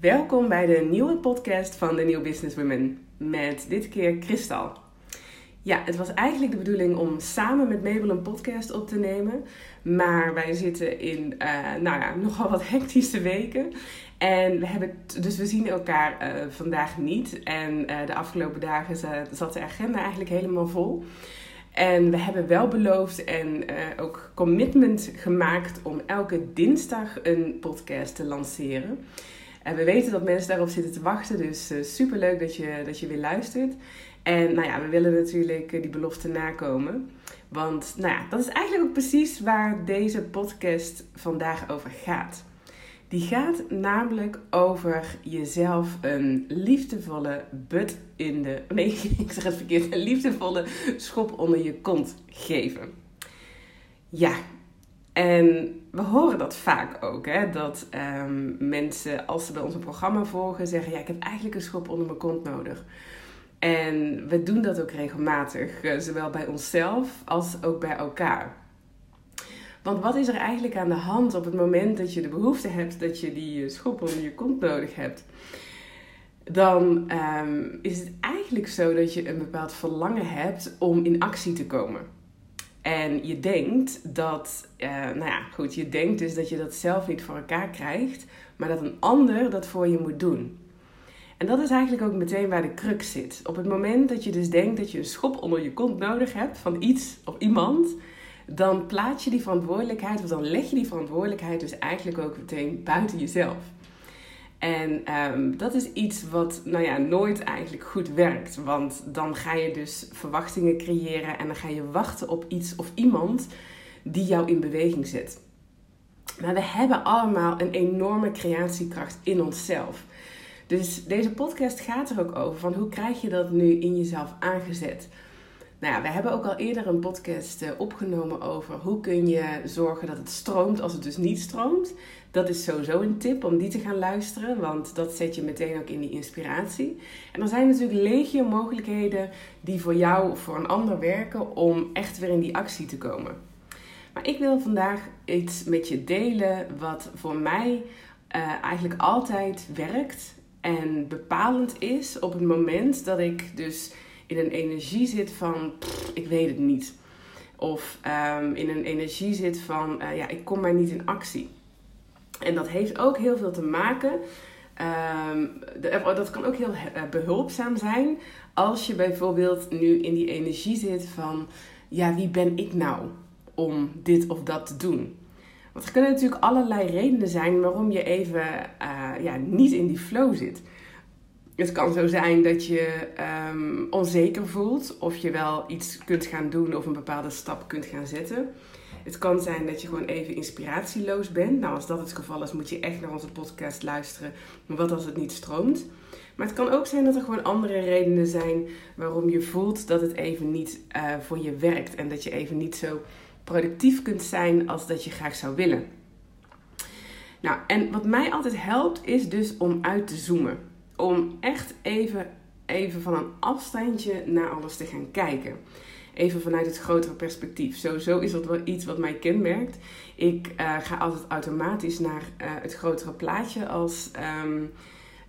Welkom bij de nieuwe podcast van de New Business Women met dit keer Kristal. Ja, het was eigenlijk de bedoeling om samen met Mabel een podcast op te nemen. Maar wij zitten in uh, nou ja, nogal wat hectische weken. En we hebben, dus we zien elkaar uh, vandaag niet. En uh, de afgelopen dagen zat de agenda eigenlijk helemaal vol. En we hebben wel beloofd en ook commitment gemaakt om elke dinsdag een podcast te lanceren. En we weten dat mensen daarop zitten te wachten, dus uh, super leuk dat je, dat je weer luistert. En nou ja, we willen natuurlijk die belofte nakomen. Want nou ja, dat is eigenlijk ook precies waar deze podcast vandaag over gaat. Die gaat namelijk over jezelf een liefdevolle but in de. Nee, ik zeg het verkeerd. Een liefdevolle schop onder je kont geven. Ja, en we horen dat vaak ook. Hè? Dat um, mensen, als ze bij ons een programma volgen, zeggen: Ja, ik heb eigenlijk een schop onder mijn kont nodig. En we doen dat ook regelmatig, eh, zowel bij onszelf als ook bij elkaar. Want wat is er eigenlijk aan de hand op het moment dat je de behoefte hebt dat je die eh, schop onder je kont nodig hebt? Dan um, is het eigenlijk zo dat je een bepaald verlangen hebt om in actie te komen. En je denkt dat, uh, nou ja, goed, je denkt dus dat je dat zelf niet voor elkaar krijgt, maar dat een ander dat voor je moet doen. En dat is eigenlijk ook meteen waar de crux zit. Op het moment dat je dus denkt dat je een schop onder je kont nodig hebt van iets of iemand, dan plaats je die verantwoordelijkheid, of dan leg je die verantwoordelijkheid dus eigenlijk ook meteen buiten jezelf. En um, dat is iets wat nou ja, nooit eigenlijk goed werkt. Want dan ga je dus verwachtingen creëren en dan ga je wachten op iets of iemand die jou in beweging zet. Maar we hebben allemaal een enorme creatiekracht in onszelf. Dus deze podcast gaat er ook over van hoe krijg je dat nu in jezelf aangezet? Nou ja, we hebben ook al eerder een podcast eh, opgenomen over hoe kun je zorgen dat het stroomt als het dus niet stroomt. Dat is sowieso een tip om die te gaan luisteren, want dat zet je meteen ook in die inspiratie. En er zijn natuurlijk legio mogelijkheden die voor jou of voor een ander werken om echt weer in die actie te komen. Maar ik wil vandaag iets met je delen wat voor mij uh, eigenlijk altijd werkt en bepalend is op het moment dat ik dus in een energie zit van ik weet het niet. Of um, in een energie zit van uh, ja, ik kom maar niet in actie. En dat heeft ook heel veel te maken. Um, de, dat kan ook heel uh, behulpzaam zijn als je bijvoorbeeld nu in die energie zit van ja, wie ben ik nou om dit of dat te doen? Want er kunnen natuurlijk allerlei redenen zijn waarom je even uh, ja, niet in die flow zit. Het kan zo zijn dat je um, onzeker voelt of je wel iets kunt gaan doen of een bepaalde stap kunt gaan zetten. Het kan zijn dat je gewoon even inspiratieloos bent. Nou, als dat het geval is, moet je echt naar onze podcast luisteren. Maar wat als het niet stroomt? Maar het kan ook zijn dat er gewoon andere redenen zijn waarom je voelt dat het even niet uh, voor je werkt. En dat je even niet zo productief kunt zijn als dat je graag zou willen. Nou, en wat mij altijd helpt is dus om uit te zoomen om echt even, even van een afstandje naar alles te gaan kijken. Even vanuit het grotere perspectief. Sowieso is dat wel iets wat mij kenmerkt. Ik uh, ga altijd automatisch naar uh, het grotere plaatje als, um,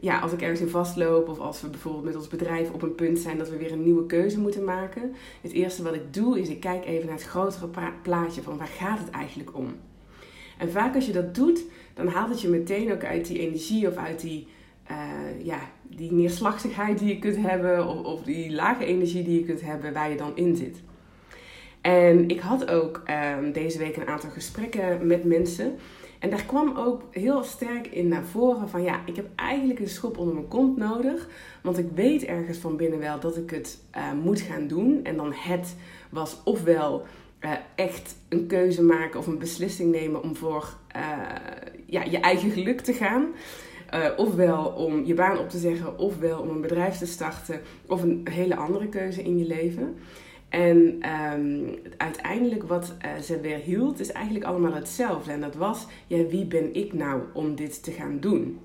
ja, als ik ergens in vastloop. Of als we bijvoorbeeld met ons bedrijf op een punt zijn dat we weer een nieuwe keuze moeten maken. Het eerste wat ik doe is ik kijk even naar het grotere plaatje van waar gaat het eigenlijk om. En vaak als je dat doet, dan haalt het je meteen ook uit die energie of uit die uh, ja, die neerslachtigheid die je kunt hebben, of, of, die lage energie die je kunt hebben waar je dan in zit. En ik had ook um, deze week een aantal gesprekken met mensen. En daar kwam ook heel sterk in naar voren van ja, ik heb eigenlijk een schop onder mijn kont nodig. Want ik weet ergens van binnen wel dat ik het uh, moet gaan doen. En dan het was ofwel uh, echt een keuze maken of een beslissing nemen om voor ja, je eigen geluk te gaan. Uh, ofwel om je baan op te zeggen, ofwel om een bedrijf te starten, of een hele andere keuze in je leven. En um, uiteindelijk wat uh, ze weer hield, is eigenlijk allemaal hetzelfde. En dat was, ja, wie ben ik nou om dit te gaan doen?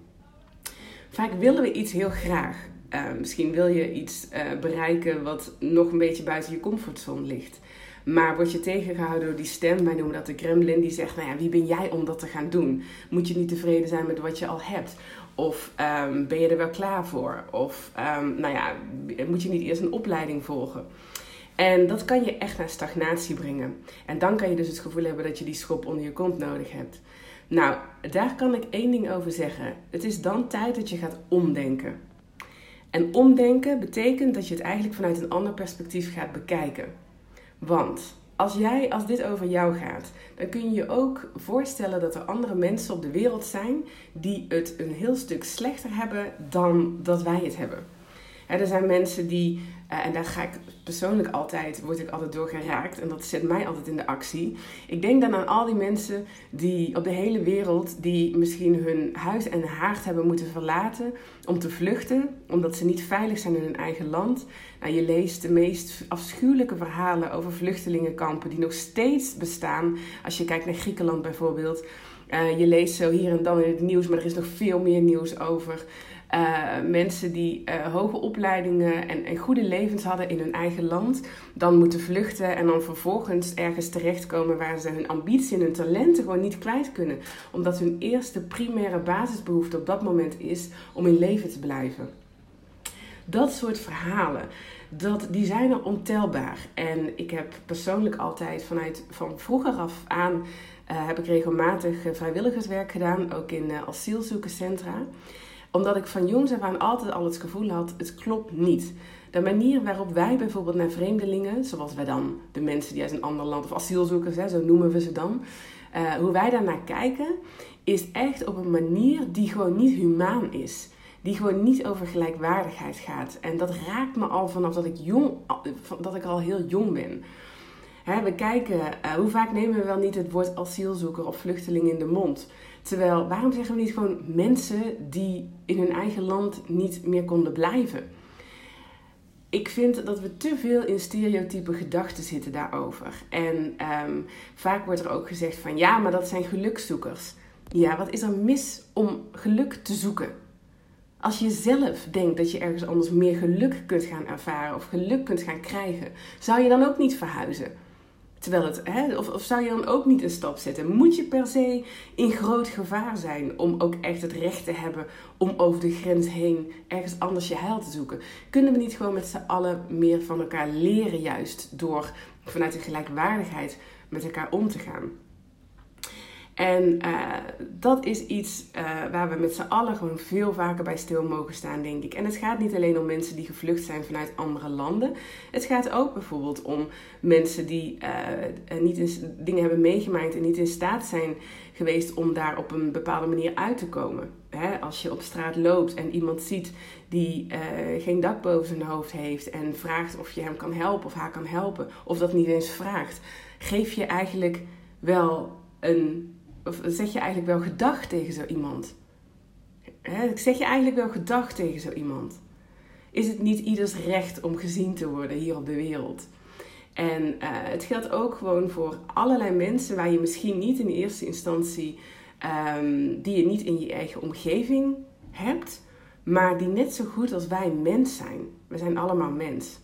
Vaak willen we iets heel graag. Uh, misschien wil je iets bereiken wat nog een beetje buiten je comfortzone ligt. Maar word je tegengehouden door die stem, wij noemen dat de Kremlin, die zegt: Nou ja, wie ben jij om dat te gaan doen? Moet je niet tevreden zijn met wat je al hebt? Of ehm, ben je er wel klaar voor? Of um, nou ja, moet je niet eerst een opleiding volgen? En dat kan je echt naar stagnatie brengen. En dan kan je dus het gevoel hebben dat je die schop onder je kont nodig hebt. Nou, daar kan ik één ding over zeggen. Het is dan tijd dat je gaat omdenken. En omdenken betekent dat je het eigenlijk vanuit een ander perspectief gaat bekijken. Want als jij, als dit over jou gaat, dan kun je je ook voorstellen dat er andere mensen op de wereld zijn die het een heel stuk slechter hebben dan dat wij het hebben. er zijn mensen die uh, en daar ga ik persoonlijk altijd, word ik altijd door geraakt. En dat zet mij altijd in de actie. Ik denk dan aan al die mensen die op de hele wereld, die misschien hun huis en haard hebben moeten verlaten om te vluchten, omdat ze niet veilig zijn in hun eigen land. Nou, je leest de meest afschuwelijke verhalen over vluchtelingenkampen die nog steeds bestaan. Als je kijkt naar Griekenland bijvoorbeeld. Uh, je leest zo hier en dan in het nieuws, maar er is nog veel meer nieuws over. Uh, mensen die uh, hoge opleidingen en, en, goede levens hadden in hun eigen land, dan moeten vluchten en dan vervolgens ergens terechtkomen waar ze hun ambitie en hun talenten gewoon niet kwijt kunnen. Omdat hun eerste primaire basisbehoefte op dat moment is om in leven te blijven. Dat soort verhalen, dat, die zijn er ontelbaar. En ik heb persoonlijk altijd vanuit van vroeger af aan uh, heb ik regelmatig vrijwilligerswerk gedaan, ook in asielzoekerscentra omdat ik van jongs af aan altijd al het gevoel had, het klopt niet. De manier waarop wij bijvoorbeeld naar vreemdelingen, zoals wij dan de mensen die uit een ander land, of asielzoekers, hè, zo noemen we ze dan, uh, hoe wij daarnaar kijken, is echt op een manier die gewoon niet humaan is. Die gewoon niet over gelijkwaardigheid gaat. En dat raakt me al vanaf dat ik, jong, dat ik al heel jong ben. Hè, we kijken, uh, hoe vaak nemen we wel niet het woord asielzoeker of vluchteling in de mond? Terwijl, waarom zeggen we niet gewoon mensen die in hun eigen land niet meer konden blijven? Ik vind dat we te veel in stereotype gedachten zitten daarover. En um, vaak wordt er ook gezegd van ja, maar dat zijn gelukzoekers. Ja, wat is er mis om geluk te zoeken? Als je zelf denkt dat je ergens anders meer geluk kunt gaan ervaren of geluk kunt gaan krijgen, zou je dan ook niet verhuizen? Terwijl het, hè, of, of zou je dan ook niet een stap zetten? Moet je per se in groot gevaar zijn om ook echt het recht te hebben om over de grens heen ergens anders je heil te zoeken? Kunnen we niet gewoon met z'n allen meer van elkaar leren, juist door vanuit de gelijkwaardigheid met elkaar om te gaan? En uh, dat is iets uh, waar we met z'n allen gewoon veel vaker bij stil mogen staan, denk ik. En het gaat niet alleen om mensen die gevlucht zijn vanuit andere landen. Het gaat ook bijvoorbeeld om mensen die uh, niet in, dingen hebben meegemaakt en niet in staat zijn geweest om daar op een bepaalde manier uit te komen. Hè, als je op straat loopt en iemand ziet die geen dak boven zijn hoofd heeft en vraagt of je hem kan helpen of haar kan helpen, of dat niet eens vraagt, geef je eigenlijk wel een of zeg je eigenlijk wel gedag tegen zo iemand? He, zeg je eigenlijk wel gedag tegen zo iemand? Is het niet ieders recht om gezien te worden hier op de wereld? En uh, het geldt ook gewoon voor allerlei mensen waar je misschien niet in eerste instantie, um, die je niet in je eigen omgeving hebt, maar die net zo goed als wij mens zijn. We zijn allemaal mens.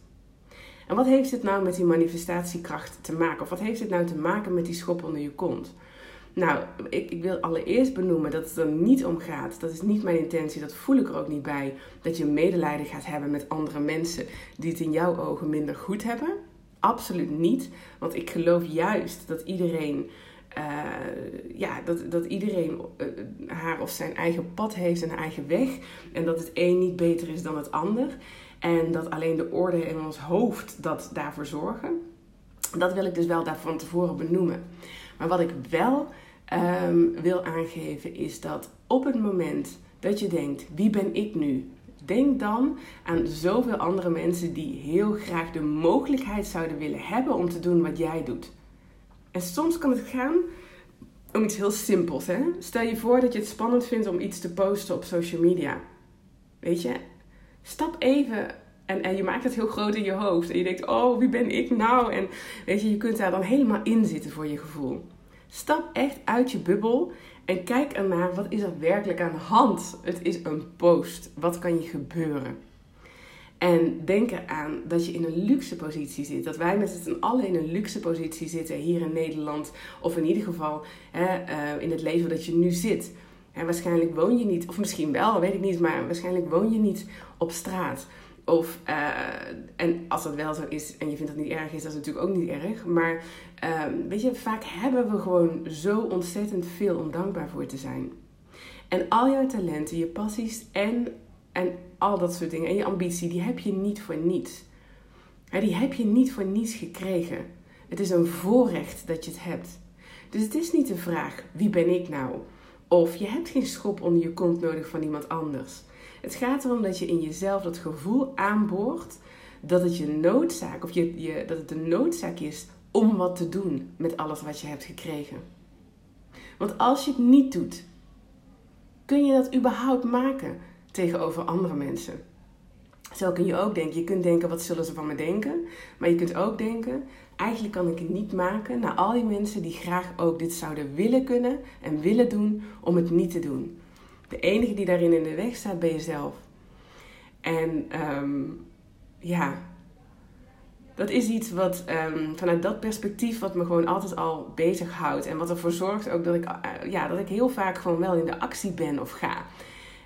En wat heeft dit nou met die manifestatiekracht te maken? Of wat heeft dit nou te maken met die schop onder je kont? Nou, ik, ik, wil allereerst benoemen dat het er niet om gaat. Dat is niet mijn intentie, dat voel ik er ook niet bij. Dat je medelijden gaat hebben met andere mensen die het in jouw ogen minder goed hebben. Absoluut niet. Want ik geloof juist dat iedereen, uh, ja, dat, dat iedereen uh, haar of zijn eigen pad heeft en eigen weg. En dat het een niet beter is dan het ander. En dat alleen de orde in ons hoofd dat daarvoor zorgen. Dat wil ik dus wel daar van tevoren benoemen. Maar wat ik wel um, wil aangeven is dat op het moment dat je denkt, wie ben ik nu? Denk dan aan zoveel andere mensen die heel graag de mogelijkheid zouden willen hebben om te doen wat jij doet. En soms kan het gaan om iets heel simpels. Hè? Stel je voor dat je het spannend vindt om iets te posten op social media. Weet je, stap even en, en je maakt het heel groot in je hoofd. En je denkt, oh, wie ben ik nou? En weet je, je kunt daar dan helemaal in zitten voor je gevoel. Stap echt uit je bubbel en kijk ernaar wat is er werkelijk aan de hand. Het is een post. Wat kan je gebeuren? En denk eraan dat je in een luxe positie zit. Dat wij met z'n allen in een luxe positie zitten hier in Nederland. Of in ieder geval hè, uh, in het leven dat je nu zit. En waarschijnlijk woon je niet, of misschien wel, weet ik niet, maar waarschijnlijk woon je niet op straat. Of, uh, en als dat wel zo is en je vindt dat niet erg is, dat natuurlijk ook niet erg. Maar uh, weet je, vaak hebben we gewoon zo ontzettend veel om dankbaar voor te zijn. En al jouw talenten, je passies en, en al dat soort dingen en je ambitie, die heb je niet voor niets. die heb je niet voor niets gekregen. Het is een voorrecht dat je het hebt. Dus het is niet de vraag, wie ben ik nou? Of je hebt geen schop onder je kont nodig van iemand anders. Het gaat erom dat je in jezelf dat gevoel aanboort dat het je noodzaak, of je, je, dat het een noodzaak is om wat te doen met alles wat je hebt gekregen. Want als je het niet doet, kun je dat überhaupt maken tegenover andere mensen. Zo kun je ook denken. Je kunt denken, wat zullen ze van me denken? Maar je kunt ook denken, eigenlijk kan ik het niet maken naar al die mensen die graag ook dit zouden willen kunnen en willen doen om het niet te doen. De enige die daarin in de weg staat, ben jezelf. En um, ja, dat is iets wat um, vanuit dat perspectief wat me gewoon altijd al bezighoudt. En wat ervoor zorgt ook dat ik, uh, ja, dat ik heel vaak gewoon wel in de actie ben of ga.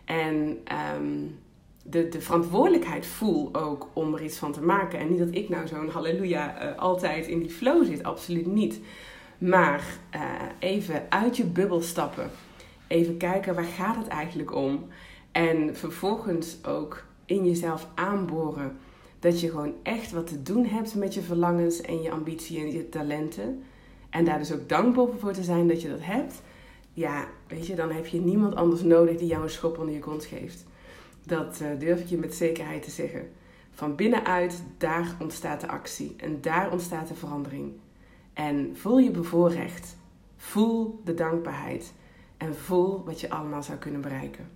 En um, de, de verantwoordelijkheid voel ook om er iets van te maken. En niet dat ik nou zo'n halleluja uh, altijd in die flow zit, absoluut niet. Maar uh, even uit je bubbel stappen. Even kijken waar gaat het eigenlijk om. En vervolgens ook in jezelf aanboren dat je gewoon echt wat te doen hebt met je verlangens en je ambitie en je talenten. En daar dus ook dankbaar voor te zijn dat je dat hebt. Ja, weet je, dan heb je niemand anders nodig die jou een schop onder je kont geeft. Dat uh, durf ik je met zekerheid te zeggen. Van binnenuit, daar ontstaat de actie en daar ontstaat de verandering. En voel je bevoorrecht. Voel de dankbaarheid. En voel wat je allemaal zou kunnen bereiken.